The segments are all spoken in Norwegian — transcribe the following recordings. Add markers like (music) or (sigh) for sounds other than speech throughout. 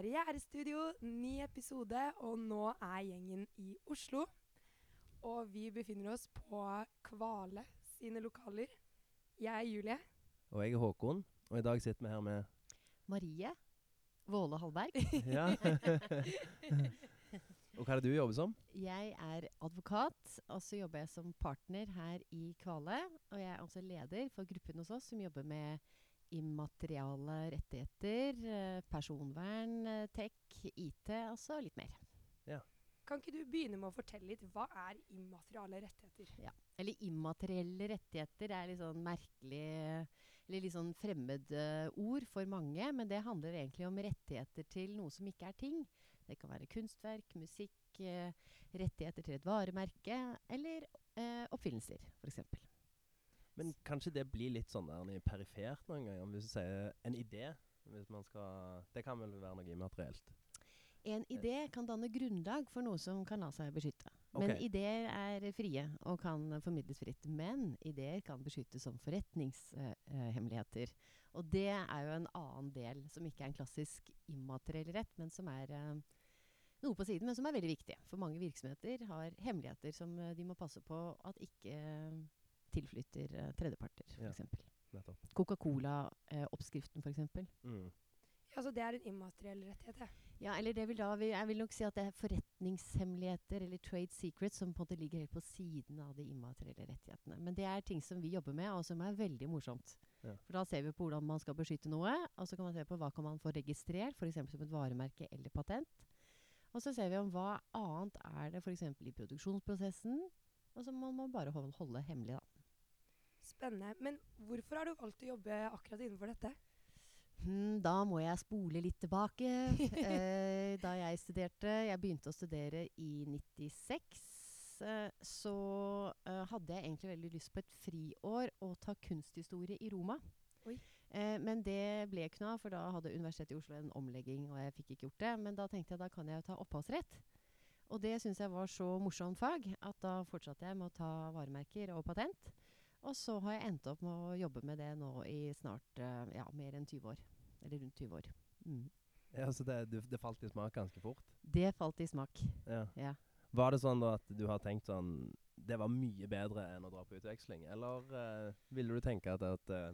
Karrierestudio, ny episode, og nå er gjengen i Oslo. Og vi befinner oss på Kvale sine lokaler. Jeg er Julie. Og jeg er Håkon, og i dag sitter vi her med Marie Våle Hallberg. (laughs) Ja. (laughs) og hva er det du jobber som? Jeg er advokat, og så jobber jeg som partner her i Kvale. Og jeg er altså leder for gruppen hos oss som jobber med immateriale rettigheter, eh, personvern, eh, tech, IT, altså litt mer. Kan ikke du begynne med å fortelle litt hva er immateriale rettigheter? Ja. Eller immaterielle rettigheter er litt sånn merkelig Eller litt sånn fremmed eh, ord for mange. Men det handler egentlig om rettigheter til noe som ikke er ting. Det kan være kunstverk, musikk, eh, rettigheter til et varemerke eller eh, oppfinnelser, f.eks. Men kanskje det blir litt sånn der perifert noen ganger, hvis du sier en idé. Hvis man skal, det kan vel være noe immaterielt? En idé kan danne grunnlag for noe som kan la seg beskytte. Men okay. ideer er frie og kan formidles fritt. Men ideer kan beskyttes som forretningshemmeligheter. og det er jo en annen del som ikke er en klassisk immateriell rett, men som er uh, noe på siden, men som er veldig viktig. For mange virksomheter har hemmeligheter som eh, de må passe på at ikke eh, tilflytter uh, tredjeparter, Ja. f.eks. Ja, Coca-Cola-oppskriften, f.eks. Mm. Ja, så det er en immateriell rettighet, ja. Ja, eller det vil da, jeg vil nok si at det er forretningshemmeligheter eller trade secrets som på en måte ligger helt på siden av de immaterielle rettighetene. Men det er ting som vi jobber med, og som er veldig morsomt. Ja. For da ser vi på hvordan man skal beskytte noe, og så kan man se på hva kan man få registrert, f.eks. som et varemerke eller patent. Og så ser vi om hva annet er det f.eks. i produksjonsprosessen, og så må man bare holde, holde hemmelig, da. Spennende. Men hvorfor har du valgt å jobbe akkurat innenfor dette? Hmm, da må jeg spole litt tilbake. (laughs) eh, da jeg studerte Jeg begynte å studere i 96. Eh, så eh, hadde jeg egentlig veldig lyst på et friår og ta kunsthistorie i Roma. Men det ble ikke noe av, for da hadde Universitetet i Oslo en omlegging, og jeg fikk ikke gjort det. Men da tenkte jeg da kan jeg jo ta opphavsrett. Og det syns jeg var så morsomt fag at da fortsatte jeg med å ta varemerker og patent. Og så har jeg endt opp med å jobbe med det nå i snart eh, ja, mer enn 20 år. Eller rundt 20 år. Mm. Ja, så det, du, det falt i smak ganske fort? Det falt i smak. Ja. Ja. Var det sånn da at du har tenkt sånn Det var mye bedre enn å dra på utveksling? Eller uh, ville du tenke at, at eh,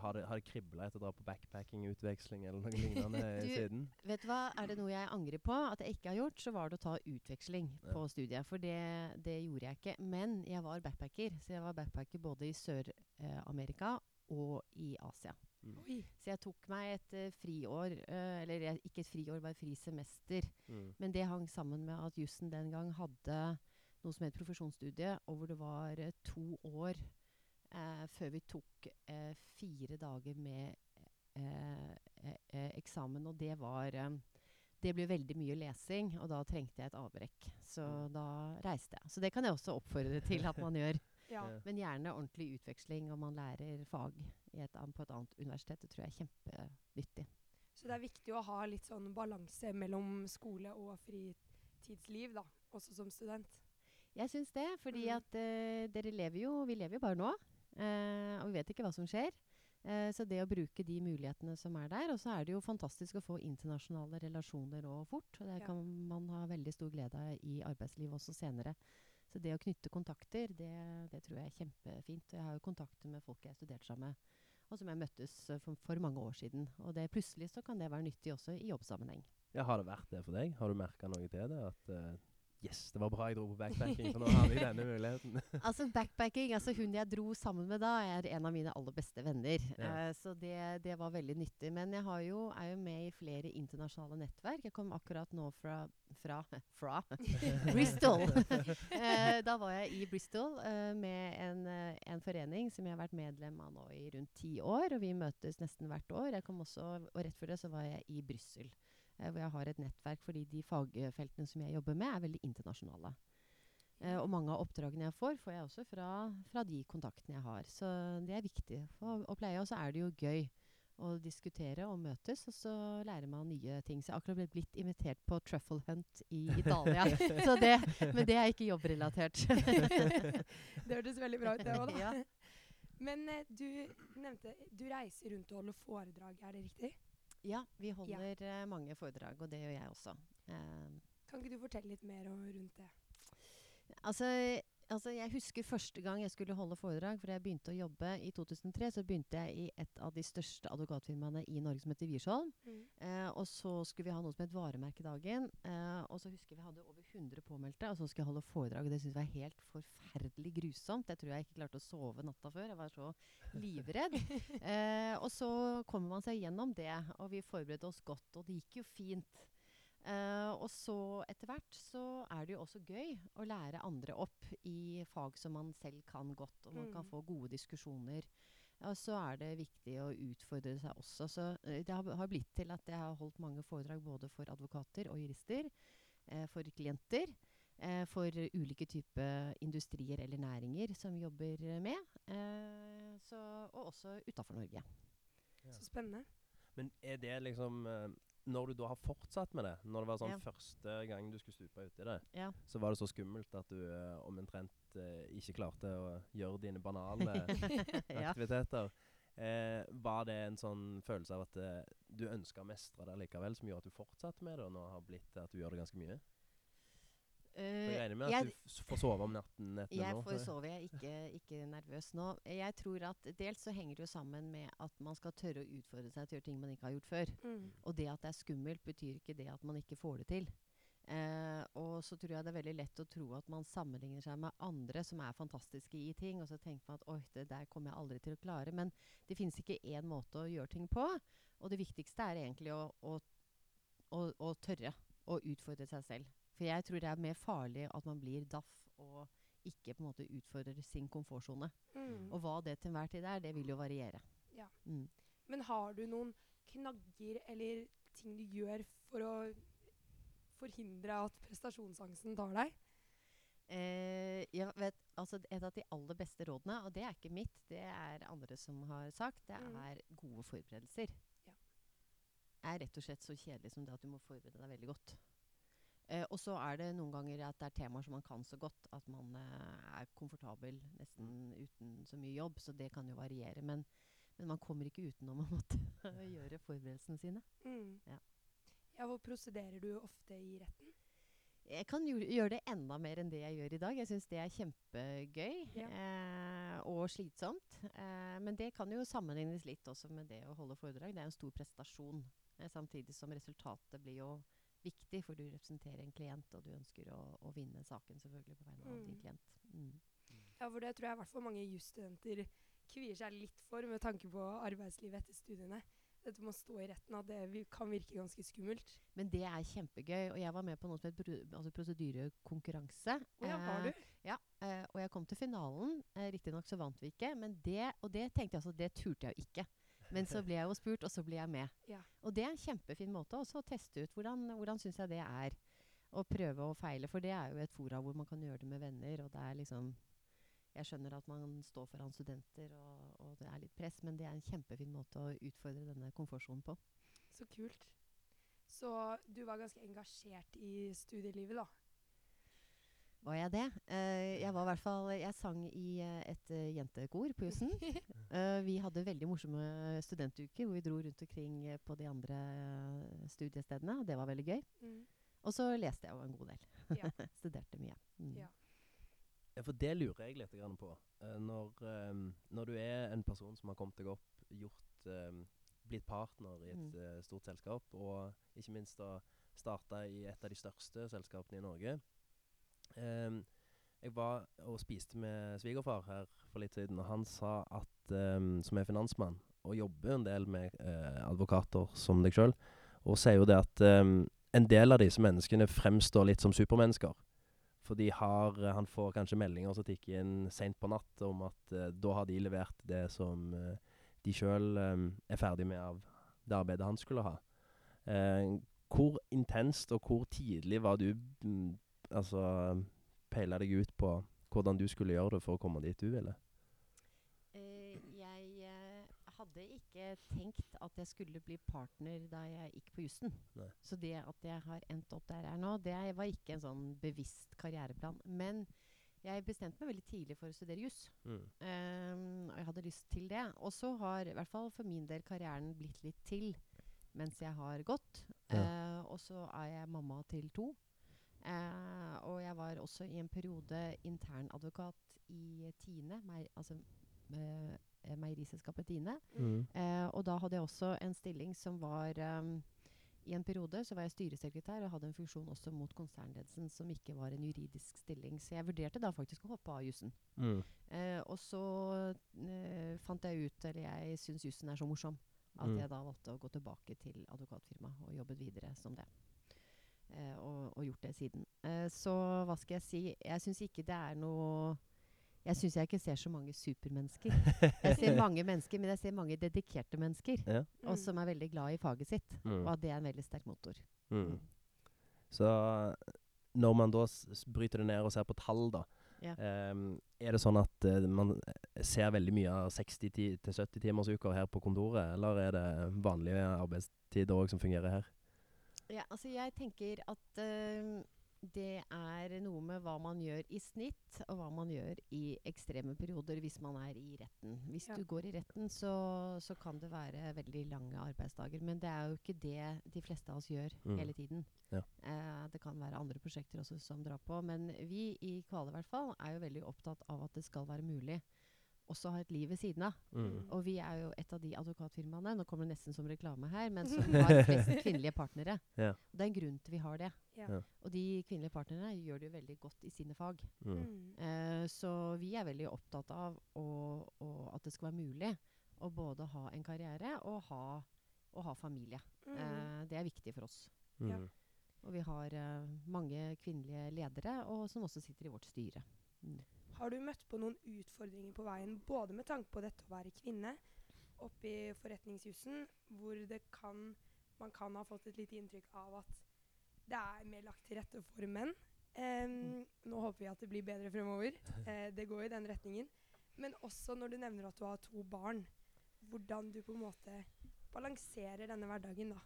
har det, har det kribla etter å dra på backpacking, utveksling eller noe lignende (laughs) Du- siden? Vet du hva, er det noe jeg angrer på at jeg ikke har gjort, så var det å ta utveksling Ja. på studiet. For det, det gjorde jeg ikke. Men jeg var backpacker. Så jeg var backpacker både i Sør-Amerika og i Asia. Mm. Så jeg tok meg et uh, friår, uh, eller jeg- ikke et friår, bare frisemester. Mm. Men det hang sammen med at jussen den gang hadde noe som het profesjonsstudie, og hvor det var uh, to år før vi tok eh, fire dager med eh, eh, eh, eksamen. Og det var eh, Det ble veldig mye lesing, og da trengte jeg et avbrekk. Så Mm. da reiste jeg. Så det kan jeg også oppfordre til at man gjør. (laughs) Ja. Men gjerne ordentlig utveksling, og man lærer fag i et, på et annet universitet. Det tror jeg er kjempenyttig. Så det er viktig å ha litt sånn balanse mellom skole og fritidsliv, da. Også som student. Jeg syns det, fordi Mm. at uh, dere lever jo Vi lever jo bare nå. Eh, og vi vet ikke hva som skjer. Eh, så det å bruke de mulighetene som er der Og så er det jo fantastisk å få internasjonale relasjoner og fort. Og det Ja. kan man ha veldig stor glede av i arbeidslivet også senere. Så det å knytte kontakter, det, det tror jeg er kjempefint. Og jeg har jo kontakter med folk jeg studerte sammen med, og som jeg møttes eh, for, for mange år siden. Og det, plutselig så kan det være nyttig også i jobbsammenheng. Ja, Har det vært det for deg? Har du merka noe til det? At eh, Yes, det var bra jeg dro på backpacking, for nå har vi denne muligheten. (laughs) Altså backpacking, altså Hun jeg dro sammen med da, er en av mine aller beste venner. Ja. Uh, så det, det var veldig nyttig. Men jeg har jo, er jo med i flere internasjonale nettverk. Jeg kom akkurat nå fra Fra, (laughs) fra (laughs) Bristol. uh, da var jeg i Bristol uh, med en, en forening som jeg har vært medlem av nå i rundt ti år. Og vi møtes nesten hvert år. Jeg kom også, og rett før det så var jeg i Brussel. Eh, hvor jeg har et nettverk fordi de fagfeltene som jeg jobber med, er veldig internasjonale. Eh, og mange av oppdragene jeg får, får jeg også fra, fra de kontaktene jeg har. Så det er viktig for å pleie. Og så er det jo gøy å diskutere og møtes, og så lærer man nye ting. Så jeg har akkurat blitt- blitt invitert på truffle hunt i Italia. (laughs) (laughs) så det, men det er ikke jobbrelatert. (laughs) Det hørtes veldig bra ut, det òg, da. Ja. Men eh, du nevnte Du reiser rundt og holder foredrag, er det riktig? Ja, vi holder ja. mange foredrag, og det gjør jeg også. Eh, Kan ikke du fortelle litt mer om, rundt det? Altså, altså, jeg husker første gang jeg skulle holde foredrag. For jeg begynte å jobbe i 2003. Så begynte jeg i et av de største advokatfirmaene i Norge, som heter Wiersholm. Mm. Eh, og så skulle vi ha noe som het Varemerkedagen. Eh, og så husker vi hadde over 100 påmeldte, og så skulle jeg holde foredrag. Og det syntes jeg var helt forferdelig grusomt. Jeg tror jeg ikke klarte å sove natta før. Jeg var så livredd. (laughs) Eh, og så kommer man seg gjennom det, og vi forberedte oss godt, og det gikk jo fint. Eh, og så etter hvert så er det jo også gøy å lære andre opp i fag som man selv kan godt, og man kan Mm. få gode diskusjoner. Og så er det viktig å utfordre seg også. Så eh, det har, har blitt til at jeg har holdt mange foredrag både for advokater og jurister, eh, for klienter, eh, for ulike typer industrier eller næringer som jobber med, eh, så, og også utafor Norge. Ja. Så spennende. Men er det liksom eh, Når du da har fortsatt med det, når det var sånn Ja. første gang du skulle stupe uti det, Ja. så var det så skummelt at du eh, omtrent eh, ikke klarte å gjøre dine banale (laughs) aktiviteter. Eh, var det en sånn følelse av at eh, du ønska å mestre det likevel, som gjorde at du fortsatte med det, og nå har blitt at du gjør det ganske mye? For jeg Eh, regner med at jeg- du får sove om natten etter Jeg nå? får sove, jeg er ikke, ikke nervøs nå. Jeg tror at dels så henger det jo sammen med at man skal tørre å utfordre seg til å gjøre ting man ikke har gjort før. Mm. Og det at det er skummelt, betyr ikke det at man ikke får det til. Uh, og så tror jeg det er veldig lett å tro at man sammenligner seg med andre som er fantastiske i ting, og så tenker man at oi, det der kommer jeg aldri til å klare. Men det finnes ikke én måte å gjøre ting på. Og det viktigste er egentlig å, å, å, å tørre å utfordre seg selv. For jeg tror det er mer farlig at man blir daff og ikke på en måte utfordrer sin komfortsone. Mm. Og hva det til enhver tid er, det vil jo variere. Ja. Mm. Men har du noen knagger eller ting du gjør for å forhindre at prestasjonsangsten tar deg? Eh, jeg vet, altså et av de aller beste rådene, og det er ikke mitt, det er andre som har sagt, det Mm. er gode forberedelser. Ja. er rett og slett så kjedelig som det at du må forberede deg veldig godt. Eh, og så er det noen ganger at det er temaer som man kan så godt at man eh, er komfortabel nesten uten så mye jobb, så det kan jo variere. Men, men man kommer ikke utenom å måtte (laughs) gjøre forberedelsene sine. Mm. Ja. ja, hvor prosederer du ofte i retten? Jeg kan gjøre det enda mer enn det jeg gjør i dag. Jeg syns det er kjempegøy Ja. eh, og slitsomt. Eh, men det kan jo sammenlignes litt også med det å holde foredrag. Det er en stor prestasjon. Eh, samtidig som resultatet blir jo viktig, for du representerer en klient, og du ønsker å, å vinne saken selvfølgelig på vegne av din Mm. klient. Mm. Ja, for det tror jeg i hvert fall mange jusstudenter kvier seg litt for med tanke på arbeidslivet etter studiene. Dette med å stå i retten, at det kan virke ganske skummelt. Men det er kjempegøy. Og jeg var med på noe som het altså prosedyrekonkurranse. Oh, ja, var Eh, du? Ja, eh, og jeg kom til finalen. Eh, Riktignok så vant vi ikke, men det, og det tenkte jeg altså, det turte jeg jo ikke. Men så ble jeg jo spurt, og så ble jeg med. Ja. Og det er en kjempefin måte også å teste ut. Hvordan, hvordan syns jeg det er? Å prøve og feile. For det er jo et fora hvor man kan gjøre det med venner, og det er liksom Jeg skjønner at man står foran studenter, og, og det er litt press, men det er en kjempefin måte å utfordre denne komfortsonen på. Så kult. Så du var ganske engasjert i studielivet, da? Var jeg det? Eh, jeg var i hvert fall Jeg sang i eh, et eh, jentekor på jussen. (laughs) Eh, vi hadde veldig morsomme studentuker hvor vi dro rundt omkring på de andre studiestedene. og Det var veldig gøy. Mm. Og så leste jeg jo en god del. Ja. (laughs) Studerte mye. Mm. Ja. Ja, for det lurer jeg litt grann på. Når, når du er en person som har kommet deg opp, gjort, blitt partner i et Mm. stort selskap, og ikke minst da starta i et av de største selskapene i Norge Jeg var og spiste med svigerfar her for litt siden, og han sa at, eh, som er finansmann, og jobber en del med eh, advokater som deg sjøl, og sier jo det at eh, en del av disse menneskene fremstår litt som supermennesker. For de har, eh, han får kanskje meldinger som tikker inn seint på natt om at eh, da har de levert det som eh, de sjøl er ferdig med av det arbeidet han skulle ha. Eh, hvor intenst og hvor tidlig var du mm, altså peila deg ut på hvordan du skulle gjøre det for å komme dit du ville? Uh, jeg uh, hadde ikke tenkt at jeg skulle bli partner da jeg gikk på jussen. Så det at jeg har endt opp der jeg er nå, det var ikke en sånn bevisst karriereplan. Men jeg bestemte meg veldig tidlig for å studere juss. Mm. Um, og jeg hadde lyst til det. Og så har i hvert fall for min del karrieren blitt litt til mens jeg har gått. Ja. Uh, og så er jeg mamma til to. Eh, og jeg var også i en periode internadvokat i Tine, mei, altså eh, meieriselskapet Tine. Mm. Eh, og da hadde jeg også en stilling som var um, I en periode så var jeg styresekretær og hadde en funksjon også mot konsernledelsen som ikke var en juridisk stilling. Så jeg vurderte da faktisk å hoppe av jussen. Mm. Eh, og så eh, fant jeg ut, eller jeg syns jussen er så morsom, at Mm. jeg da valgte å gå tilbake til advokatfirma og jobbet videre som det. Eh, og, og gjort det siden. Eh, så hva skal jeg si? Jeg syns ikke det er noe Jeg syns jeg ikke ser så mange supermennesker. Jeg ser (laughs) mange mennesker, men jeg ser mange dedikerte mennesker. Ja. Og som er veldig glad i faget sitt. Mm. Og at det er en veldig sterk motor. Mm. Så når man da bryter det ned og ser på tall, da, Ja. um, er det sånn at uh, man ser veldig mye av 60-70 timers uker her på kontoret, eller er det vanlige arbeidstider òg som fungerer her? Ja, altså jeg tenker at eh, det er noe med hva man gjør i snitt, og hva man gjør i ekstreme perioder hvis man er i retten. Hvis Ja. du går i retten, så, så kan det være veldig lange arbeidsdager. Men det er jo ikke det de fleste av oss gjør Mm. hele tiden. Ja. Eh, det kan være andre prosjekter også som drar på. Men vi i Kvale i hvert fall er jo veldig opptatt av at det skal være mulig også har et liv ved siden av. Mm. Og vi er jo et av de advokatfirmaene nå kommer det nesten som reklame her, men som (laughs) har flest kvinnelige partnere. Ja. Og det er en grunn til vi har det. Ja. Ja. Og de kvinnelige partnerne gjør det jo veldig godt i sine fag. Mm. Eh, så vi er veldig opptatt av å, å, at det skal være mulig å både ha en karriere og ha, og ha familie. Mm. Eh, det er viktig for oss. Ja. Mm. Og vi har eh, mange kvinnelige ledere og som også sitter i vårt styre. Mm. Har du møtt på noen utfordringer på veien, både med tanke på dette å være kvinne, oppi forretningsjussen, hvor det kan, man kan ha fått et lite inntrykk av at det er mer lagt til rette for menn. Em, Nå håper vi at det blir bedre fremover. Uh, det går i den retningen. Men også når du nevner at du har to barn, hvordan du på en måte balanserer denne hverdagen, da.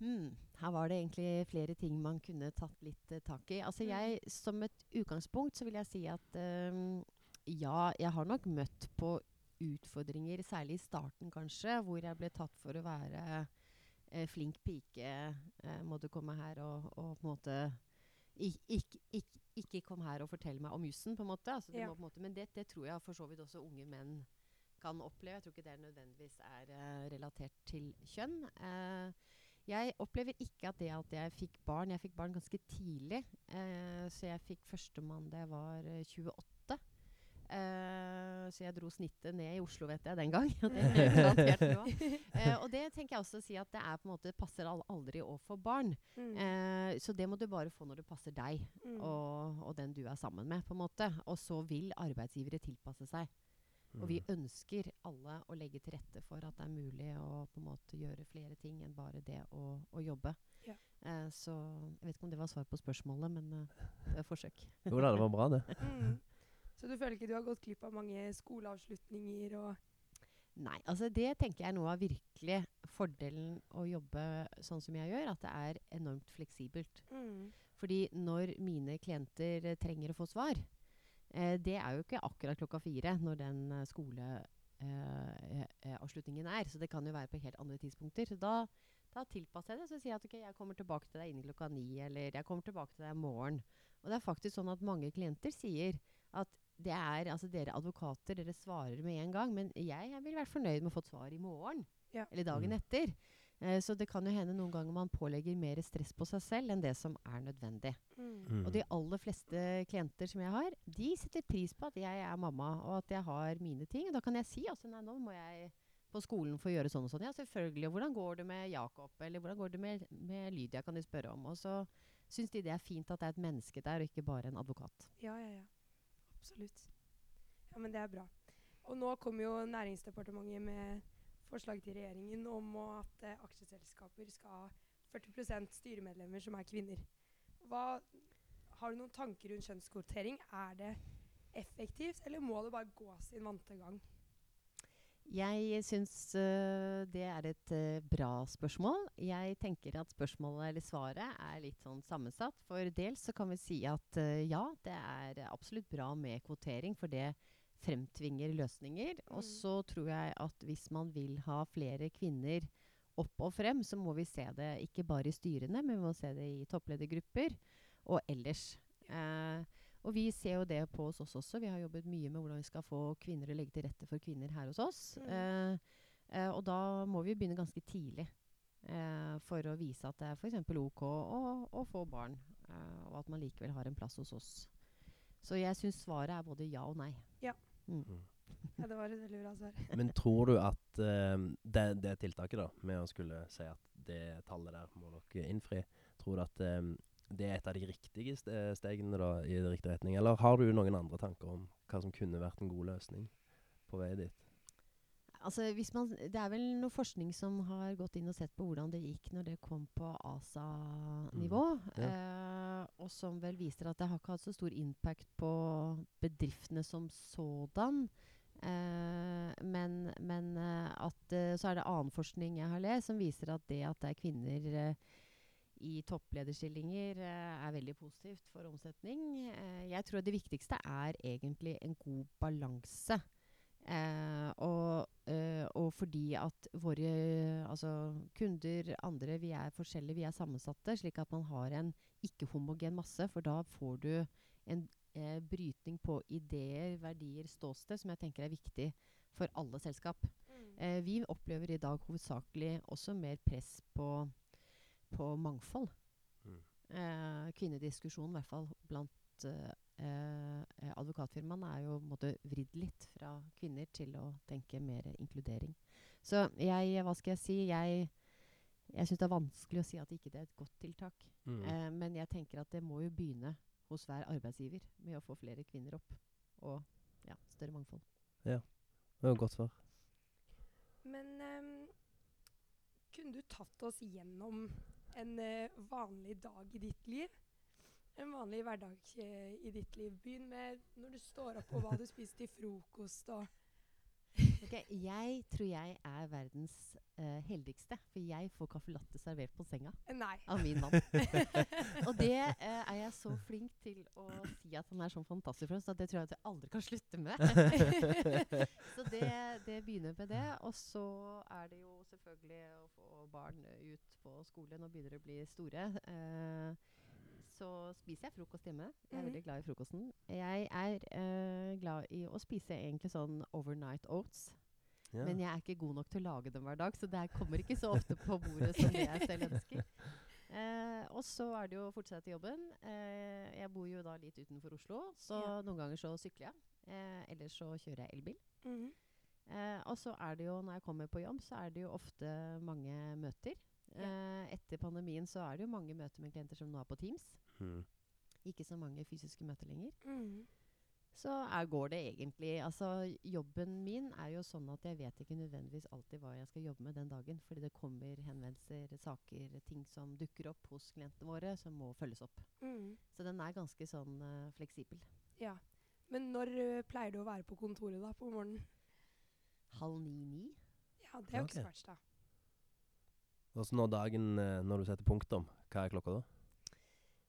Hmm. Her var det egentlig flere ting man kunne tatt litt uh, tak i. Altså Mm. jeg, Som et utgangspunkt så vil jeg si at um, ja, jeg har nok møtt på utfordringer, særlig i starten kanskje, hvor jeg ble tatt for å være uh, flink pike. Uh, må du komme her og, og på en måte ik, ik, ik, Ikke kom her og fortell meg om jussen, på en måte. Altså, Ja. på en måte men det, det tror jeg for så vidt også unge menn kan oppleve. Jeg tror ikke det nødvendigvis er relatert til kjønn. Eh, jeg opplever ikke at det at jeg fikk barn Jeg fikk barn ganske tidlig. Eh, så jeg fikk førstemann da jeg var eh, 28. Eh, så jeg dro snittet ned i Oslo, vet jeg, den gang. (laughs) Det. (laughs) Eh, og det tenker jeg også å si at det er på en måte passer aldri å få barn. Mm. Eh, så det må du bare få når det passer deg Mm. og, og den du er sammen med. på en måte. Og så vil arbeidsgivere tilpasse seg. Og vi Mm. ønsker alle å legge til rette for at det er mulig å på en måte gjøre flere ting enn bare det å, å jobbe. Ja. Eh, så jeg vet ikke om det var svar på spørsmålet, men eh, det var forsøk. (laughs) Jo da, det var bra, det. Mm. Så du føler ikke du har gått glipp av mange skoleavslutninger og Nei, altså det tenker jeg er noe av virkelig fordelen å jobbe sånn som jeg gjør, at det er enormt fleksibelt. mm. Fordi når mine klienter trenger å få svar, det er jo ikke akkurat klokka fire når den eh, skoleavslutningen er. Så det kan jo være på helt andre tidspunkter. Så da, da tilpasser jeg det. Så sier jeg at okay, jeg kommer tilbake til deg innen klokka ni, eller jeg kommer tilbake til deg i morgen. Og det er faktisk sånn at mange klienter sier at det er, altså dere advokater, dere svarer med en gang, men jeg, jeg vil være fornøyd med å få et svar i morgen. Ja. Eller dagen Mm. etter. Eh, så det kan jo hende noen ganger man pålegger mer stress på seg selv enn det som er nødvendig. Mm. Og de aller fleste klienter som jeg har, de setter pris på at jeg er mamma, og at jeg har mine ting. Og da kan jeg si altså nei, nå må jeg på skolen få gjøre sånn og sånn. Ja, selvfølgelig. Og hvordan går det med Jakob? Eller hvordan går det med, med Lydia, kan de spørre om. Og så syns de det er fint at det er et menneske der, og ikke bare en advokat. Ja, ja, ja. Absolutt. Ja, men det er bra. Og nå kommer jo Næringsdepartementet med forslag til regjeringen om at eh, aksjeselskaper skal ha 40% styremedlemmer som er kvinner. Hva, har du noen tanker rundt kjønnskvotering? Er det effektivt, eller må det bare gå sin vante gang? Jeg syns uh, det er et uh, bra spørsmål. Jeg tenker at spørsmålet eller svaret er litt sånn sammensatt. For dels så kan vi si at uh, ja, det er absolutt bra med kvotering, for det fremtvinger løsninger. Og Mm. så tror jeg at hvis man vil ha flere kvinner opp og frem, så må vi se det ikke bare i styrene, men vi må se det i toppledergrupper og ellers. Eh, og vi ser jo det på oss også. Vi har jobbet mye med hvordan vi skal få kvinner å legge til rette for kvinner her hos oss. Mm. Eh, eh, og da må vi begynne ganske tidlig eh, for å vise at det er f.eks. OK å, å få barn, eh, og at man likevel har en plass hos oss. Så jeg syns svaret er både ja og nei. Mm. Ja, det var et veldig bra svar. (laughs) Men tror du at uh, det, det tiltaket da, med å skulle si at det tallet der må dere innfri, tror du at eh, det er et av de riktige stegene da, i riktig retning? Eller har du noen andre tanker om hva som kunne vært en god løsning på vei dit? Altså, hvis man, det er vel noe forskning som har gått inn og sett på hvordan det gikk når det kom på ASA-nivå. Mm, eh, og som vel viser at det har ikke hatt så stor impact på bedriftene som sådan. Eh, men men eh, at, eh, så er det annen forskning jeg har lest, som viser at det at det er kvinner eh, i topplederstillinger eh, er veldig positivt for omsetning. Jeg tror det viktigste er egentlig en god balanse. Eh, og, eh, og fordi at våre altså, kunder, andre, vi er forskjellige, vi er sammensatte, slik at man har en ikke-homogen masse. For da får du en eh, brytning på ideer, verdier, ståsted, som jeg tenker er viktig for alle selskap. Eh, vi opplever i dag hovedsakelig også mer press på, på mangfold. Mm. Eh, kvinnediskusjonen, i hvert fall blant eh, eh, advokatfirmaene, er jo på måte vridd litt fra kvinner til å tenke mer inkludering. Så jeg, hva skal jeg si Jeg, jeg syns det er vanskelig å si at ikke det er et godt tiltak. Mm. Eh, men jeg tenker at det må jo begynne hos hver arbeidsgiver med å få flere kvinner opp. Og ja, større mangfold. Ja. Det var et godt svar. Men um, kunne du tatt oss gjennom en uh, vanlig dag i ditt liv? En vanlig hverdag eh, i ditt liv. Begynn med når du står opp, og hva du spiser til frokost. og Ok, Jeg tror jeg er verdens uh, heldigste, for jeg får caffè latte servert på senga Nei. av min mann. (laughs) og det uh, er jeg så flink til å si at han er sånn fantastisk for oss, at det tror jeg at jeg aldri kan slutte med. (laughs) så det, det begynner med det. Og så er det jo selvfølgelig å få barn ut på skole. Nå begynner de å bli store. Eh, så spiser jeg frokost hjemme. Jeg er Mhm. veldig glad i frokosten. Jeg er uh, glad i å spise egentlig sånn overnight oats. Ja. Men jeg er ikke god nok til å lage dem hver dag, så det kommer ikke så ofte på bordet som det jeg selv ønsker. Uh, (laughs) og så er det jo å fortsette jobben. Uh, jeg bor jo da litt utenfor Oslo, så Ja. noen ganger så sykler jeg. Eh, ellers så kjører jeg elbil. Mm Eh, og så er det jo, når jeg kommer på jobb, så er det jo ofte mange møter. Eh, etter pandemien så er det jo mange møter med klienter som nå er på Teams. Mm. Ikke så mange fysiske møter lenger. Mm. Så er, går det egentlig Altså, jobben min er jo sånn at jeg vet ikke nødvendigvis alltid hva jeg skal jobbe med den dagen. Fordi det kommer henvendelser, saker, ting som dukker opp hos klientene våre, som må følges opp. Mm. Så den er ganske sånn uh, fleksibel. Ja. Men når uh, pleier du å være på kontoret da, på morgenen? Halv ni-ni. Ja, det er jo ikke så verst, da. Og så når dagen, eh, når du setter punktum, hva er klokka da?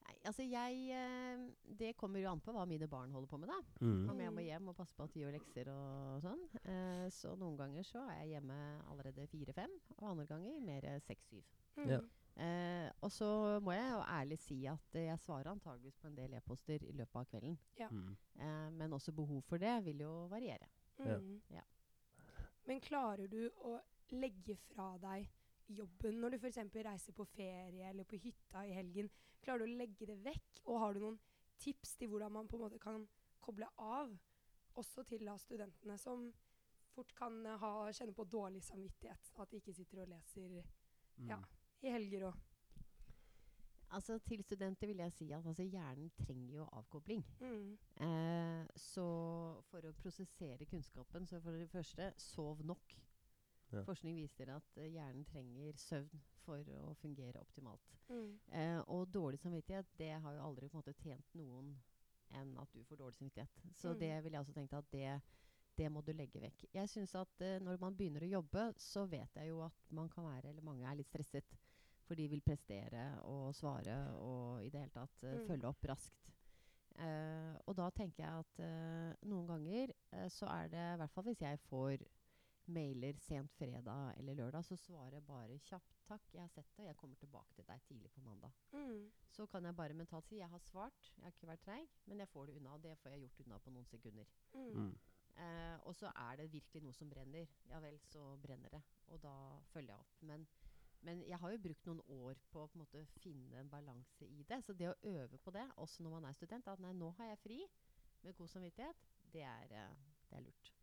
Nei, altså jeg eh, Det kommer jo an på hva mine barn holder på med, da. Mm. Om jeg må Mm. hjem og passe på at de gjør lekser og sånn. Eh, så noen ganger så er jeg hjemme allerede fire-fem, og andre ganger mer seks-syv. Ja. Mhm. Eh, og så må jeg jo ærlig si at jeg svarer antageligvis på en del e-poster i løpet av kvelden. Ja. Mm. Eh, men også behov for det vil jo variere. Ja. Mhm. Ja. Men klarer du å legge fra deg jobben når du f.eks. reiser på ferie eller på hytta i helgen? Klarer du å legge det vekk? Og har du noen tips til hvordan man på en måte kan koble av? Også til da studentene som fort kan eh, ha, kjenne på dårlig samvittighet. At de ikke sitter og leser Mm. Ja. i helger og Altså Til studenter vil jeg si at altså, hjernen trenger jo avkobling. mm. Eh, så for å prosessere kunnskapen, så for det første, sov nok. Ja. Forskning viser at eh, hjernen trenger søvn for å fungere optimalt. Mm. Eh, og dårlig samvittighet, det har jo aldri på en måte tjent noen enn at du får dårlig samvittighet. Så Mm. det vil jeg også tenke at det, det må du legge vekk. Jeg synes at eh, når man begynner å jobbe, så vet jeg jo at man kan være, eller mange er litt stresset. For de vil prestere og svare og i det hele tatt eh, Mm. følge opp raskt. Eh, og da tenker jeg at eh, noen ganger så er det, i hvert fall hvis jeg får mailer sent fredag eller lørdag, så svarer jeg bare kjapt 'takk, jeg har sett det, jeg kommer tilbake til deg tidlig på mandag'. Mm. Så kan jeg bare mentalt si 'jeg har svart, jeg har ikke vært treig, men jeg får det unna'. Og det får jeg gjort unna på noen sekunder. Mm. Mm. Eh, og så er det virkelig noe som brenner. Ja vel, så brenner det. Og da følger jeg opp. Men, men jeg har jo brukt noen år på å på en måte finne en balanse i det. Så det å øve på det, også når man er student, at nei, nå har jeg fri med god samvittighet, det er, eh, det er lurt.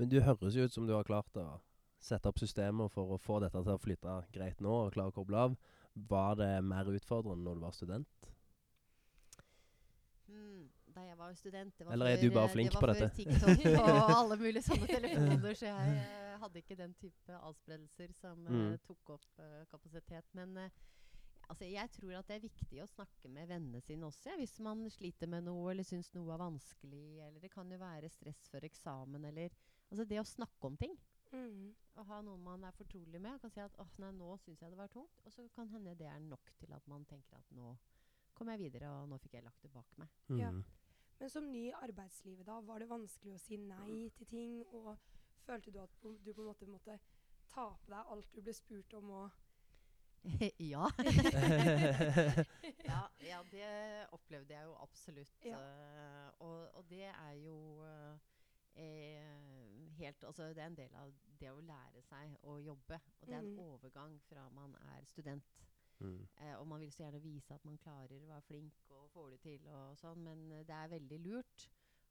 Men du høres jo ut som du har klart å sette opp systemer for å få dette til å flyte greit nå, og klare å koble av. Var det mer utfordrende når du var student? Mm, da jeg var student det var Eller er før, du bare eh, flink det på var før? TikTok (laughs) og alle mulige sånne telefoner, så jeg eh, hadde ikke den type avspredelser som eh, Mm. tok opp eh, kapasitet. Men altså, jeg tror at det er viktig å snakke med vennene sine også, ja, hvis man sliter med noe eller syns noe er vanskelig. Eller det kan jo være stress før eksamen, eller Altså det å snakke om ting. Mm. Å ha noen man er fortrolig med, kan si at åh, nei, nå syns jeg det var tungt. Og så kan hende det er nok til at man tenker at nå kom jeg videre, og nå fikk jeg lagt det bak meg. Ja. Mm. Men som ny i arbeidslivet, da, var det vanskelig å si nei til ting? Og følte du at du på en måte måtte ta på deg alt du ble spurt om og (laughs) ja. (laughs) ja. Ja, det opplevde jeg jo absolutt. Ja. Uh, og, og det er jo eh, helt Altså, det er en del av det å lære seg å jobbe. Og det er en Mm. overgang fra man er student Mm. Eh, og man vil så gjerne vise at man klarer å være flink og får det til og sånn, men eh, det er veldig lurt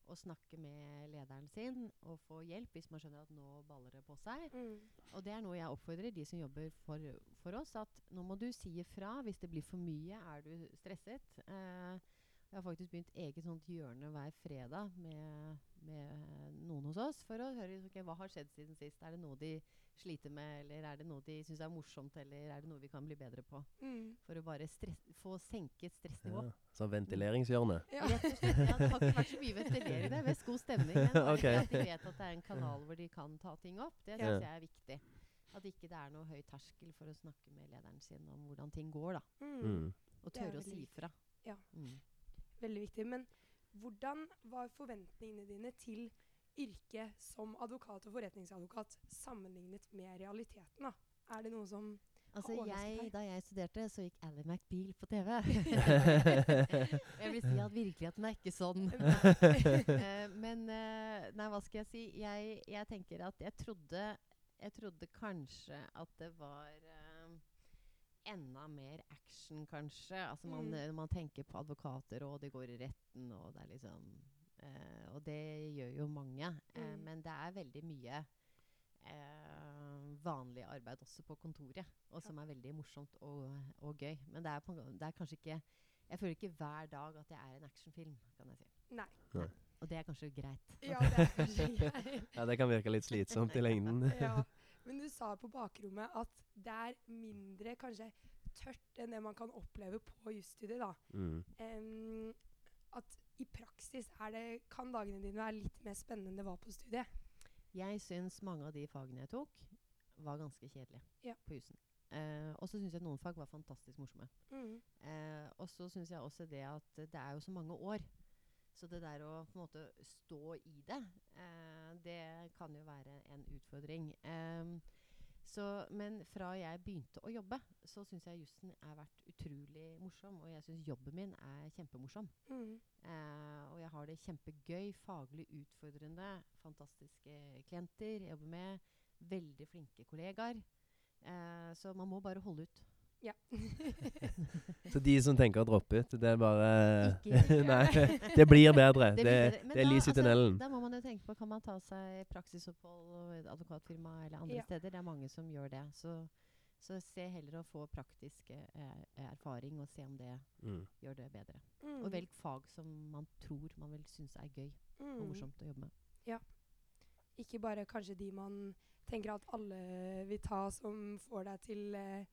å snakke med lederen sin og få hjelp hvis man skjønner at nå baller det på seg. mm. Og det er noe jeg oppfordrer de som jobber for, for oss, at nå må du si ifra hvis det blir for mye. Er du stresset? Eh, jeg har faktisk begynt eget sånt hjørne hver fredag med, med noen hos oss for å høre okay, hva har skjedd siden sist. Er det noe de sliter med, eller er det noe de syns er morsomt, eller er det noe vi kan bli bedre på? Mm. For å bare stress, få senket stressnivå. Ja. Sånn ventileringshjørne. Ja. Rett og slett. Ja, det har ikke vært så mye ventilering. Det er mest god stemning. Men okay. At de vet at det er en kanal hvor de kan ta ting opp, det Ja. syns jeg er viktig. At ikke det er noe høy terskel for å snakke med lederen sin om hvordan ting går. da. Mm. Mm. Og tørre å si fra. Ja. Mm. Veldig viktig. Men hvordan var forventningene dine til yrket som advokat og forretningsadvokat sammenlignet med realiteten? da? Er det noe som Altså, jeg? Da jeg studerte, så gikk Ally McBeal på TV. (laughs) jeg vil si at virkeligheten er ikke sånn. (laughs) Eh, men eh, Nei, hva skal jeg si? Jeg, jeg tenker at jeg trodde Jeg trodde kanskje at det var eh, enda mer action, kanskje. Altså man, Mm. eh, man tenker på advokater, og det går i retten, og det er liksom eh, Og det gjør jo mange. Eh, Mm. men det er veldig mye eh, vanlig arbeid også på kontoret, og som er veldig morsomt og, og gøy. Men det er, på, det er kanskje ikke Jeg føler ikke hver dag at jeg er en actionfilm, kan jeg si. Nei. Og det er kanskje greit. Ja, det er kanskje (laughs) greit. ja, det kan virke litt slitsomt i lengden. ja. Men du sa på bakrommet at det er mindre kanskje tørt enn det man kan oppleve på jusstudiet. da. Mm. Um, at i praksis er det, kan dagene dine være litt mer spennende enn det var på studiet. Jeg syns mange av de fagene jeg tok, var ganske kjedelige Ja. på jussen. Uh, og så syns jeg noen fag var fantastisk morsomme. Mm. Uh, og så syns jeg også det at det er jo så mange år. Så det der å på en måte stå i det, eh, det kan jo være en utfordring. Eh, så, men fra jeg begynte å jobbe, så syns jeg jussen har vært utrolig morsom. Og jeg syns jobben min er kjempemorsom. Mm. Eh, og jeg har det kjempegøy, faglig utfordrende, fantastiske klienter jeg jobber med. Veldig flinke kollegaer. Eh, så man må bare holde ut. Ja. (laughs) Så de som tenker å droppe ut, det er bare. (laughs) Nei, det blir bedre. Det, det, det er lys i altså, tunnelen. Da må man jo tenke på kan man ta seg praksisopphold og advokatfirma eller andre Ja. steder. Det er mange som gjør det. Så, så se heller å få praktisk eh, erfaring og se om det Mm. gjør det bedre. Mm. Og velg fag som man tror man vil synes er gøy og Mm. morsomt å jobbe med. Ikke bare kanskje de man tenker at alle vil ta som får deg til eh,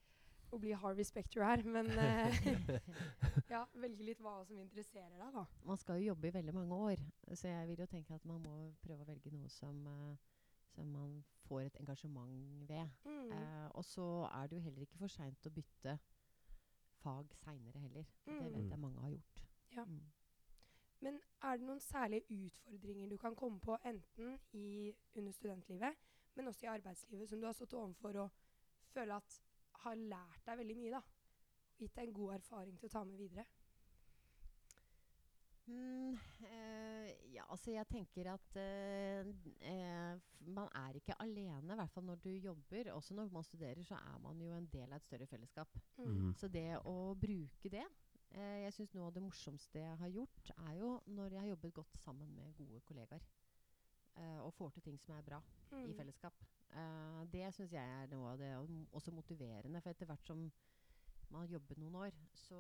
å bli Harvey Specter her, men eh, (laughs) ja, velge litt hva som interesserer deg, da. Man skal jo jobbe i veldig mange år, så jeg vil jo tenke at man må prøve å velge noe som, eh, som man får et engasjement ved. Mm. Eh, og så er det jo heller ikke for seint å bytte fag seinere heller. Det Mm. vet jeg mange har gjort. Ja. Mm. Men er det noen særlige utfordringer du kan komme på enten i, under studentlivet, men også i arbeidslivet, som du har stått overfor og føler at har lært deg veldig mye, da? Gitt deg en god erfaring til å ta med videre? Mm, eh, ja, altså jeg tenker at eh, eh, man er ikke alene, i hvert fall når du jobber. Også når man studerer, så er man jo en del av et større fellesskap. Mm. Så det å bruke det eh, Jeg syns noe av det morsomste jeg har gjort, er jo når jeg har jobbet godt sammen med gode kollegaer. Eh, og får til ting som er bra i Mm. fellesskap. Eh, det syns jeg er noe av det og også motiverende. For etter hvert som man har jobbet noen år, så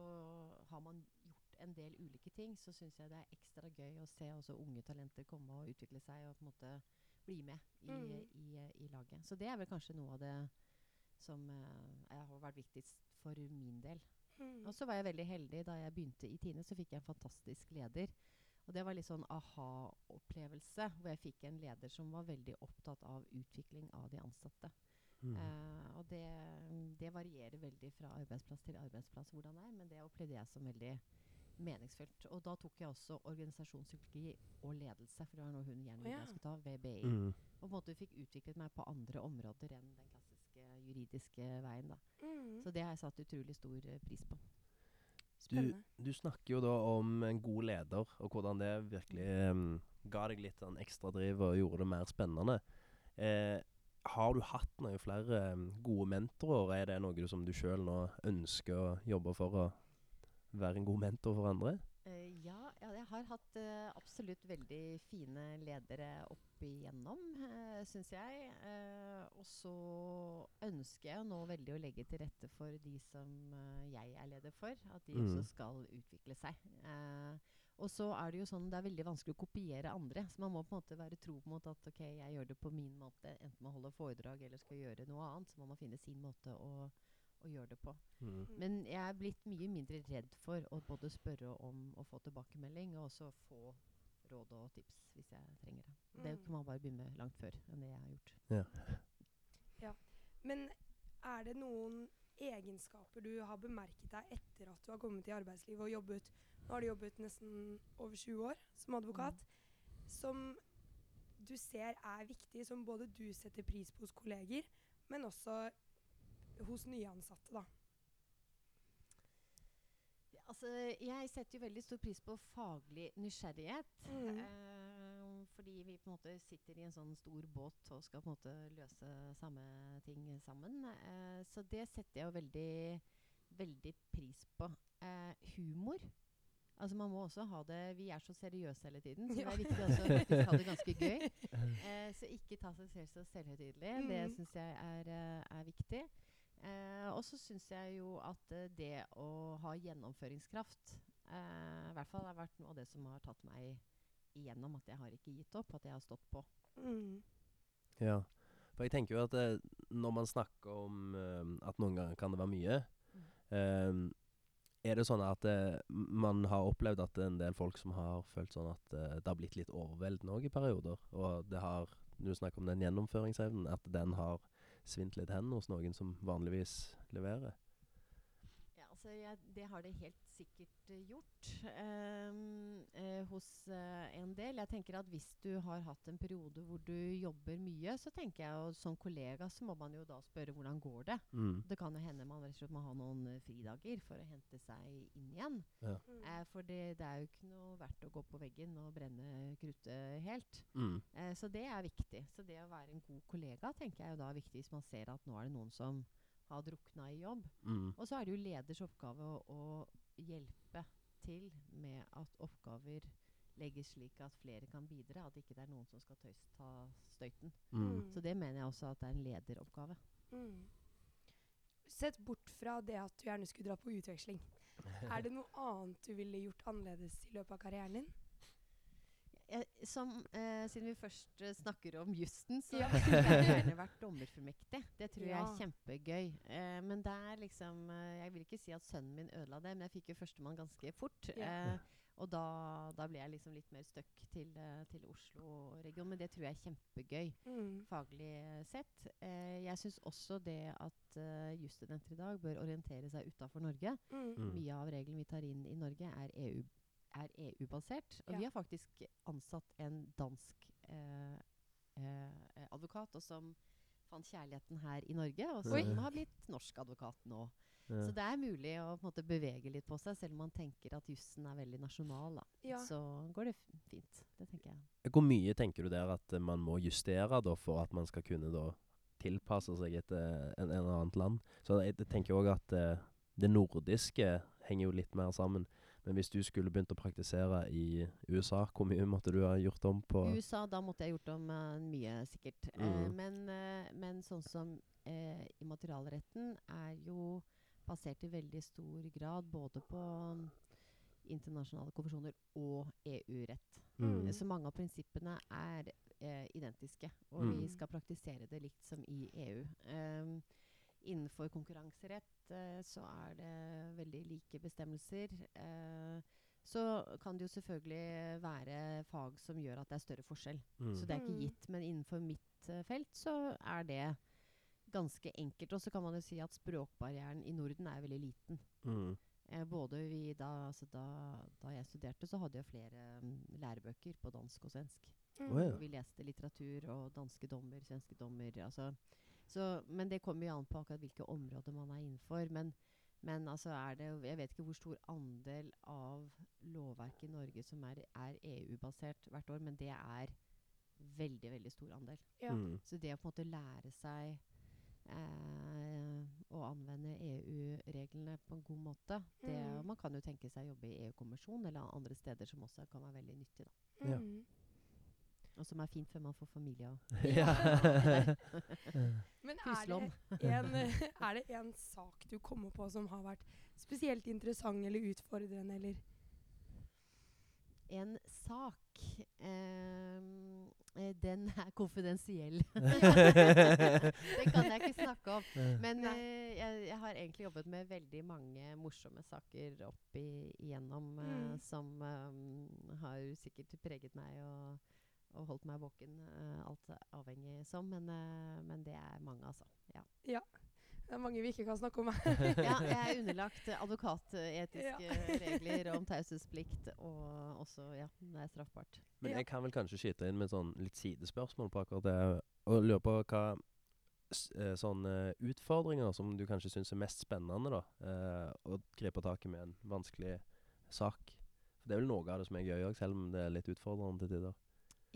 har man gjort en del ulike ting. Så syns jeg det er ekstra gøy å se også unge talenter komme og utvikle seg og på en måte bli med i, Mm. i, i laget. Så det er vel kanskje noe av det som uh, har vært viktigst for min del. Mm. Og så var jeg veldig heldig da jeg begynte i Tine, så fikk jeg en fantastisk leder. Og det var litt sånn aha-opplevelse, hvor jeg fikk en leder som var veldig opptatt av utvikling av de ansatte. Mm. Eh, og det, det varierer veldig fra arbeidsplass til arbeidsplass hvordan det er, men det opplevde jeg som veldig meningsfullt. Og da tok jeg også organisasjonspsykologi og ledelse, for det var noe hun gjerne ville jeg skulle ta, VBI. Mm. Og på en måte fikk utviklet meg på andre områder enn den klassiske juridiske veien. da. Mm. Så det har jeg satt utrolig stor pris på. Du, Spennende. du snakker jo da om en god leder, og hvordan det virkelig um, ga deg litt sånn ekstra driv og gjorde det mer spennende. Eh, har du hatt noen flere gode mentorer? Er det noe du, som du sjøl nå ønsker å jobbe for å være en god mentor for andre? Eh, ja, jeg har hatt uh, absolutt veldig fine ledere opp igjennom, uh, syns jeg. Uh, og så ønsker jeg nå veldig å legge til rette for de som uh, jeg er leder for, at de Mm. også skal utvikle seg. Eh, og så er det jo sånn det er veldig vanskelig å kopiere andre. Så man må på en måte være tro måte at ok, jeg gjør det på min måte, enten man holder foredrag eller skal gjøre noe annet. Så må man finne sin måte å, å gjøre det på. Mm. Mm. Men jeg er blitt mye mindre redd for å både spørre om å få tilbakemelding, og også få råd og tips hvis jeg trenger det. Det Mm. kan man bare begynne med langt før enn det jeg har gjort. (laughs) Men er det noen egenskaper du har bemerket deg etter at du har kommet i arbeidslivet og jobbet Nå har du jobbet nesten over 20 år som advokat. Som du ser er viktig, som både du setter pris på hos kolleger, men også hos nyansatte, da. Altså, jeg setter jo veldig stor pris på faglig nysgjerrighet. Mm. Eh, fordi vi på en måte sitter i en sånn stor båt og skal på en måte løse samme ting sammen. Eh, så det setter jeg jo veldig, veldig pris på. Eh, humor. Altså Man må også ha det Vi er så seriøse hele tiden, så det er viktig også å ha det ganske gøy. (laughs) Eh, så ikke ta seg selv så selvhøytidelig. Det Mm. syns jeg er, eh, er viktig. Eh, og så syns jeg jo at eh, det å ha gjennomføringskraft eh, i hvert fall har vært noe av det som har tatt meg igjennom. At jeg har ikke gitt opp, at jeg har stått på. Mm. Ja. For jeg tenker jo at eh, når man snakker om eh, at noen ganger kan det være mye eh, Er det sånn at eh, man har opplevd at en del folk som har følt sånn at eh, det har blitt litt overveldende òg i perioder? Og det har Du snakker om den gjennomføringsevnen, at den har svint litt hen hos noen som vanligvis leverer? Ja, altså jeg, Det har det helt sikkert eh, gjort ehm, eh, hos eh, en del. Jeg tenker at Hvis du har hatt en periode hvor du jobber mye, så tenker jeg jo som kollega så må man jo da spørre hvordan går det. Mm. Det kan jo hende man rett og slett må ha noen fridager for å hente seg inn igjen. Mm. Eh, for det, det er jo ikke noe verdt å gå på veggen og brenne kruttet helt. Mm. Eh, så det er viktig. Så det å være en god kollega tenker jeg jo da er viktig hvis man ser at nå er det noen som har drukna i jobb. Mm. Og så er det jo leders oppgave å, å hjelpe til med at oppgaver legges slik at flere kan bidra. At ikke det er noen som skal tøys, ta støyten. Mm. Så det mener jeg også at det er en lederoppgave. Mm. Sett bort fra det at du gjerne skulle dra på utveksling. (laughs) Er det noe annet du ville gjort annerledes i løpet av karrieren din? Jeg, som, eh, siden vi først eh, snakker om jussen, så Ja. (laughs) skulle jeg gjerne vært dommerfullmektig. Det tror jeg er kjempegøy. Eh, men det er liksom eh, Jeg vil ikke si at sønnen min ødela det, men jeg fikk jo førstemann ganske fort. Ja. Eh, og da, da ble jeg liksom litt mer stuck til, eh, til Oslo-regionen. Men det tror jeg er kjempegøy Mm. faglig eh, sett. Eh, jeg syns også det at uh, jusstudenter i dag bør orientere seg utafor Norge. Mm. Mm. Mye av reglene vi tar inn i Norge, er EU er EU-basert. Og Ja. vi har faktisk ansatt en dansk eh, eh, advokat, og som fant kjærligheten her i Norge, og Oi. som har blitt norsk advokat nå. Ja. Så det er mulig å på en måte bevege litt på seg, selv om man tenker at jussen er veldig nasjonal. Da. Ja. Så går det fint. Det tenker jeg. Hvor mye tenker du der at man må justere da for at man skal kunne da tilpasse seg et eh, en, en annet land? Så jeg, jeg tenker òg at uh, det nordiske henger jo litt mer sammen. Men hvis du skulle begynt å praktisere i USA, hvor mye måtte du ha gjort om på USA, da måtte jeg gjort om uh, mye, sikkert. Eh, Mm. men, eh, men sånn som eh, immaterialretten er jo basert i veldig stor grad både på mm, internasjonale konvensjoner og EU-rett. Mm. Så mange av prinsippene er eh, identiske, og Mm. vi skal praktisere det likt som i EU. Ehm, innenfor konkurranserett eh, så er det veldig like bestemmelser. Eh, så kan det jo selvfølgelig være fag som gjør at det er større forskjell. Mm. Så det er ikke Mm. gitt. Men innenfor mitt eh, felt så er det ganske enkelt. Og så kan man jo si at språkbarrieren i Norden er veldig liten. Mm. Eh, både vi da, altså da, da jeg studerte, så hadde jeg flere mm, lærebøker på dansk og svensk. Mm. Oh, ja. Vi leste litteratur og danske dommer, svenske dommer. Altså. Så, men det kommer jo an på akkurat hvilke områder man er innenfor. Men, men altså er det Jeg vet ikke hvor stor andel av lovverket i Norge som er, er EU-basert hvert år, men det er veldig, veldig stor andel. Ja. Mm. Så det å på en måte lære seg eh, å anvende EU-reglene på en god måte det, Mm. Man kan jo tenke seg å jobbe i EU-kommisjonen eller andre steder som også kan være veldig nyttig. Da. Ja. Og som er fint før man får familie. Og (laughs) ja. (laughs) Men er det, en, er det en sak du kommer på som har vært spesielt interessant eller utfordrende, eller En sak ehm, eh, Den er konfidensiell. (laughs) det kan jeg ikke snakke om. Men eh, jeg, jeg har egentlig jobbet med veldig mange morsomme saker opp igjennom eh, Mm. som eh, har sikkert preget meg og, og holdt meg våken. eh, alt avhengig som. Men, eh, men det er mange, altså. Ja. Det er mange vi ikke kan snakke om. (laughs) ja, jeg er (laughs) underlagt advokatetiske advokatetiske regler om (laughs) taushetsplikt, og også ja, det er straffbart. Men jeg kan vel kanskje skyte inn med sånn litt sidespørsmål på akkurat det. Og lurer på hva eh, sånne utfordringer som du kanskje syns er mest spennende, da. Eh, å gripe tak i med en vanskelig sak. For det er vel noe av det som er gøy òg, selv om det er litt utfordrende til tider.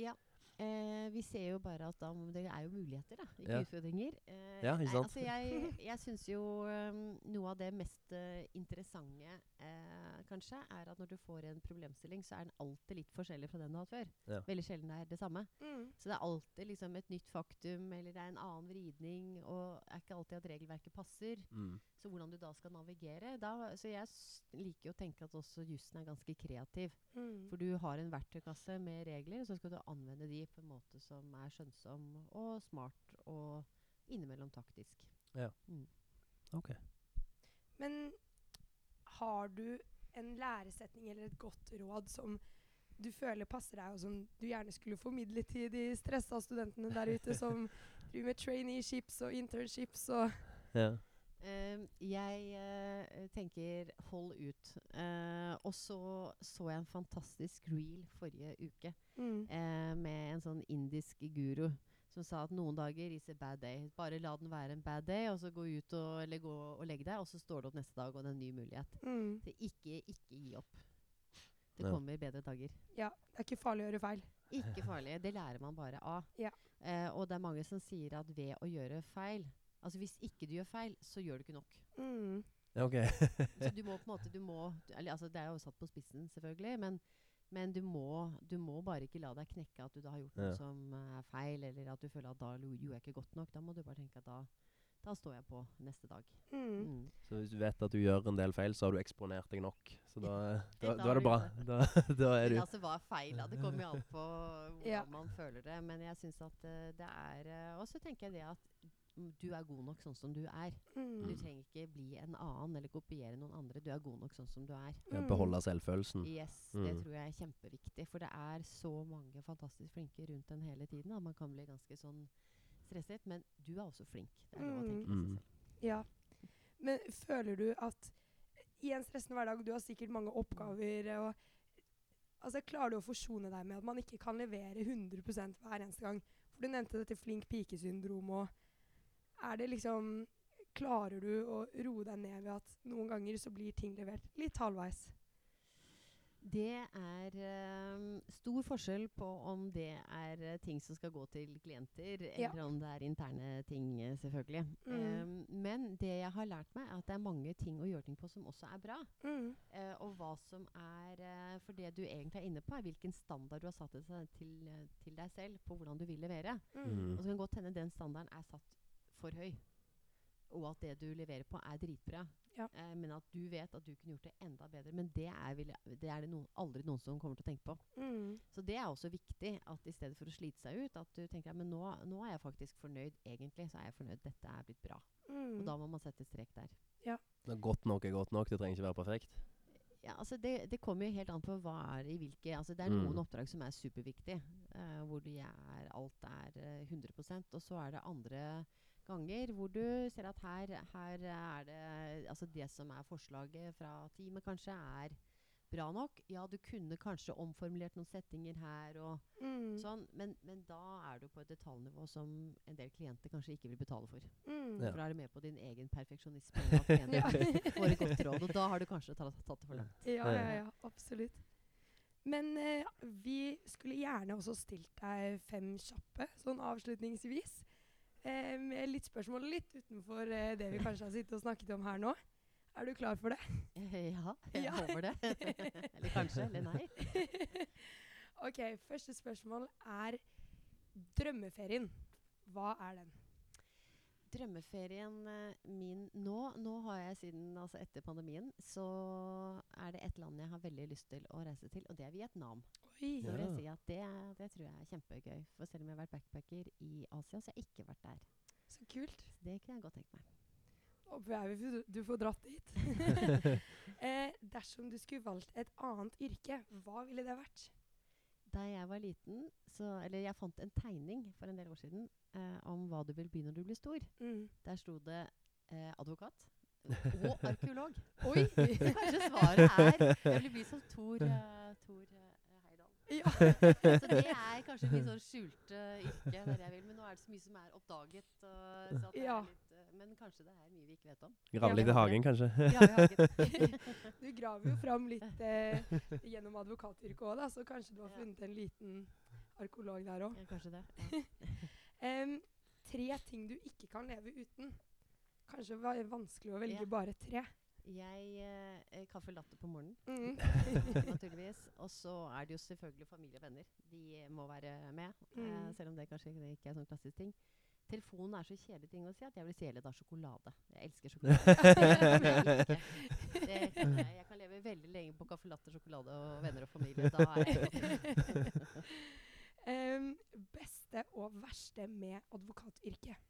Yep. Eh, vi ser jo bare at da, det er jo muligheter, da, ikke Ja. utfordringer. Eh, Ja, ikke nei, sant? Altså jeg (laughs) jeg syns jo um, noe av det mest uh, interessante eh, kanskje, er at når du får en problemstilling, så er den alltid litt forskjellig fra den du har hatt før. Ja. Veldig sjelden er det samme. Mm. Så det er alltid liksom et nytt faktum, eller det er en annen vridning, og er ikke alltid at regelverket passer. Mm. Så hvordan du da skal navigere da, Så jeg s liker jo å tenke at også jussen er ganske kreativ. Mm. For du har en verktøykasse med regler, og så skal du anvende de på en måte som er skjønnsom og smart og innimellom taktisk. Ja, OK. Men har du en læresetning eller et godt råd som du føler passer deg, og som du gjerne skulle formidle til de stressa studentene der ute som (laughs) driver med traineeships og internships og Ja. Eh, jeg uh, tenker hold ut. Uh, og så så jeg en fantastisk reel forrige uke mm. eh, med en sånn indisk guru som sa at noen dager is a bad day. Bare la den være en bad day, og så gå ut og, eller gå og legge deg, og så står det opp neste dag, og det er en ny mulighet. Mm. Så ikke, ikke gi opp. Det Ja. kommer bedre dager. Ja, det er ikke farlig å gjøre feil. Ikke farlig. Det lærer man bare av. Ja. Eh, og det er mange som sier at ved å gjøre feil Altså hvis ikke du gjør feil, så gjør du ikke nok. Mm. Ja, OK. Så du må (laughs) på en måte du må, du- eller, altså Det er jo satt på spissen, selvfølgelig, men, men du, må, du må bare ikke la deg knekke at du da har gjort noe Ja. som er feil, eller at du føler at da gjorde jeg ikke godt nok. Da må du bare tenke at da, da står jeg på neste dag. Mm. Mm. Så hvis du vet at du gjør en del feil, så har du eksponert deg nok. Så da, da, Da er det bra. Da, (laughs) da er Men du altså, hva er feil? da? Det kommer jo an på hvordan Ja. man føler det. Men jeg syns at uh, det er uh, Og så tenker jeg det at du er god nok sånn som du er. Du Mm. trenger ikke bli en annen eller kopiere noen andre. Du er god nok sånn som du er. Mm. beholde selvfølelsen. Yes, det Mm. tror jeg er kjempeviktig. For det er så mange fantastisk flinke rundt en hele tiden. Og man kan bli ganske sånn stresset. Men du er også flink. Det er lov å tenke Mm. seg selv. Ja. Men føler du at i en stressende hverdag Du har sikkert mange oppgaver. og Altså, Klarer du å forsone deg med at man ikke kan levere 100% hver eneste gang? For du nevnte dette flink pike-syndromet og Er det liksom Klarer du å roe deg ned ved at noen ganger så blir ting levert litt halvveis? Det er um, stor forskjell på om det er eh, ting som skal gå til klienter, Ja. eller om det er interne ting, eh, selvfølgelig. Mm. Um, men det jeg har lært meg, er at det er mange ting å gjøre ting på som også er bra. Mm. Uh, og hva som er For det du egentlig er inne på, er hvilken standard du har satt til, til, deg selv på hvordan du vil levere. Mm. Mm. Og så kan godt hende den standarden er satt for høy. Og at det du leverer på, er dritbra. Ja. Eh, men at du vet at du kunne gjort det enda bedre. Men det er, vil, det, er det noen, aldri noen som kommer til å tenke på. Mm. Så det er også viktig. at I stedet for å slite seg ut, at du tenker at men nå, nå er jeg faktisk fornøyd. Egentlig så er jeg fornøyd. Dette er blitt bra. Mm. Og da må man sette strek der. Når Godt nok er godt nok. Det trenger ikke være perfekt. Ja, altså det, det kommer jo helt an på hva er i hvilke altså Det er Mm. noen oppdrag som er superviktige, uh, hvor de er, alt er uh, 100% Og så er det andre ganger hvor du ser at her, her er det Altså det som er forslaget fra teamet, kanskje er bra nok. Ja, du kunne kanskje omformulert noen settinger her og Mm. sånn, men, men da er du på et detaljnivå som en del klienter kanskje ikke vil betale for. Mm. Ja. For da er du med på din egen perfeksjonisme. og (laughs) Ja. (laughs) godt råd, og da har du kanskje tatt, tatt det for langt. Ja, ja, ja, absolutt. Men eh, vi skulle gjerne også stilt deg fem kjappe, sånn avslutningsvis. Eh, med litt spørsmål litt utenfor eh, det vi kanskje har sittet og snakket om her nå. Er du klar for det? Eh, Ja, jeg Ja. håper det. (laughs) eller kanskje, eller nei. (laughs) ok, første spørsmål er drømmeferien. Hva er den? Drømmeferien eh, min nå Nå har jeg siden altså etter pandemien, så er det et land jeg har veldig lyst til å reise til, og det er Vietnam. Oi. Så vil jeg si at det, det tror jeg er kjempegøy. For selv om jeg har vært backpacker i Asia, så har jeg ikke vært der. Så kult. Så det kunne jeg godt tenkt meg. Håper jeg vi- du får dratt dit. (laughs) eh, dersom du skulle valgt et annet yrke, hva ville det vært? Da jeg var liten, så Eller jeg fant en tegning for en del år siden eh, om hva du vil bli når du blir stor. Mm. Der sto det eh, advokat (laughs) og arkeolog. Oi! (laughs) Kanskje svaret er Jeg vil bli som Thor, uh, Tor uh, Heidal. ja. (laughs) Så det er kanskje mitt sånn skjulte yrke. Der jeg vil. Men nå er det så mye som er oppdaget. Og, så at det Ja. er litt, eh, men kanskje det er mye vi ikke vet om. Grave litt i hagen, kanskje. Ja, i (laughs) hagen. (laughs) Du graver jo fram litt eh, gjennom advokatyrket òg, så kanskje du har funnet en liten arkeolog der òg. ja, kanskje det. Ja. (laughs) tre ting du ikke kan leve uten. Kanskje det var vanskelig å velge Ja. bare tre. Jeg eh, eh, Kaffe latte på morgenen, Mm. naturligvis. Og så er det jo selvfølgelig familie og venner. De må være med. Mm. Eh, selv om det kanskje ikke er sånn klassisk ting. Telefonen er så kjedelig ting å si at jeg vil si heller da sjokolade. Jeg elsker (laughs) sjokolade. (laughs) Det jeg, kan jeg, jeg kan leve veldig lenge på caffè latte, sjokolade og venner og familie. Da er jeg (laughs) Em, beste og verste med advokatyrket?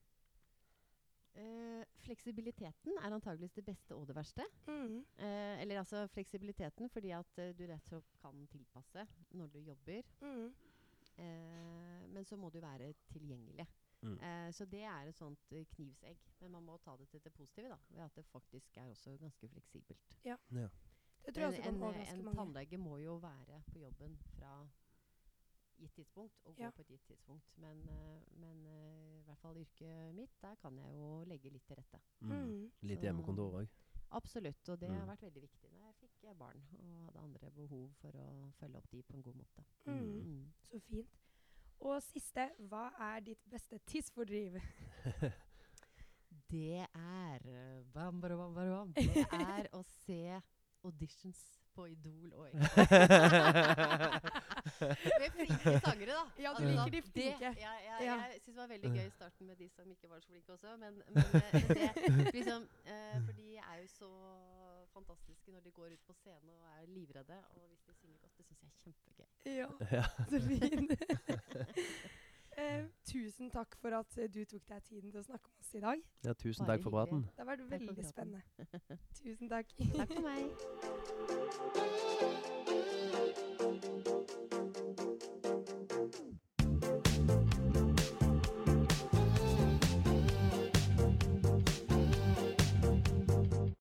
Uh, fleksibiliteten er antageligvis det beste og det verste. Mm. Uh, eller altså fleksibiliteten fordi at uh, du rett og slett kan tilpasse når du jobber. Mm. Eh, men så må du være tilgjengelig. Mm. Eh, så det er et sånt eh, knivsegg. Men man må ta det til det positive, da. Ved at det faktisk er også ganske fleksibelt. Ja. Det tror jeg En, også kan en, en tannlege må jo være på jobben fra gitt tidspunkt og gå Ja. på et gitt tidspunkt. Men, eh, men eh, i hvert fall yrket mitt, der kan jeg jo legge litt til rette. Mm. Mm. Litt hjemmekontor òg. Absolutt. Og det har Mm. vært veldig viktig når jeg fikk eh, barn og hadde andre behov for å følge opp de på en god måte. Mm. Mm. Så fint. Og siste, hva er ditt beste tidsfordriv? (laughs) Det er eh, bam, bam, bam, bam, (laughs) bam. Det er å se auditions på Idol og (laughs) Med flinke sangere, da. Ja, du Altså, liker de det- flinke. Ja, ja, Ja. jeg syns det var veldig gøy i starten med de som ikke var så flinke også. Men, men, eh, men det, liksom, uh, for de er jo så fantastiske når de går ut på scenen og er livredde. Og hvis de synger godt, det syns jeg er kjempegøy. Ja, (laughs) ja. så fin. (laughs) Eh, tusen takk for at du tok deg tiden til å snakke med oss i dag. ja, tusen Bare takk for praten. Det har vært veldig spennende. (laughs) Tusen takk. Takk for meg.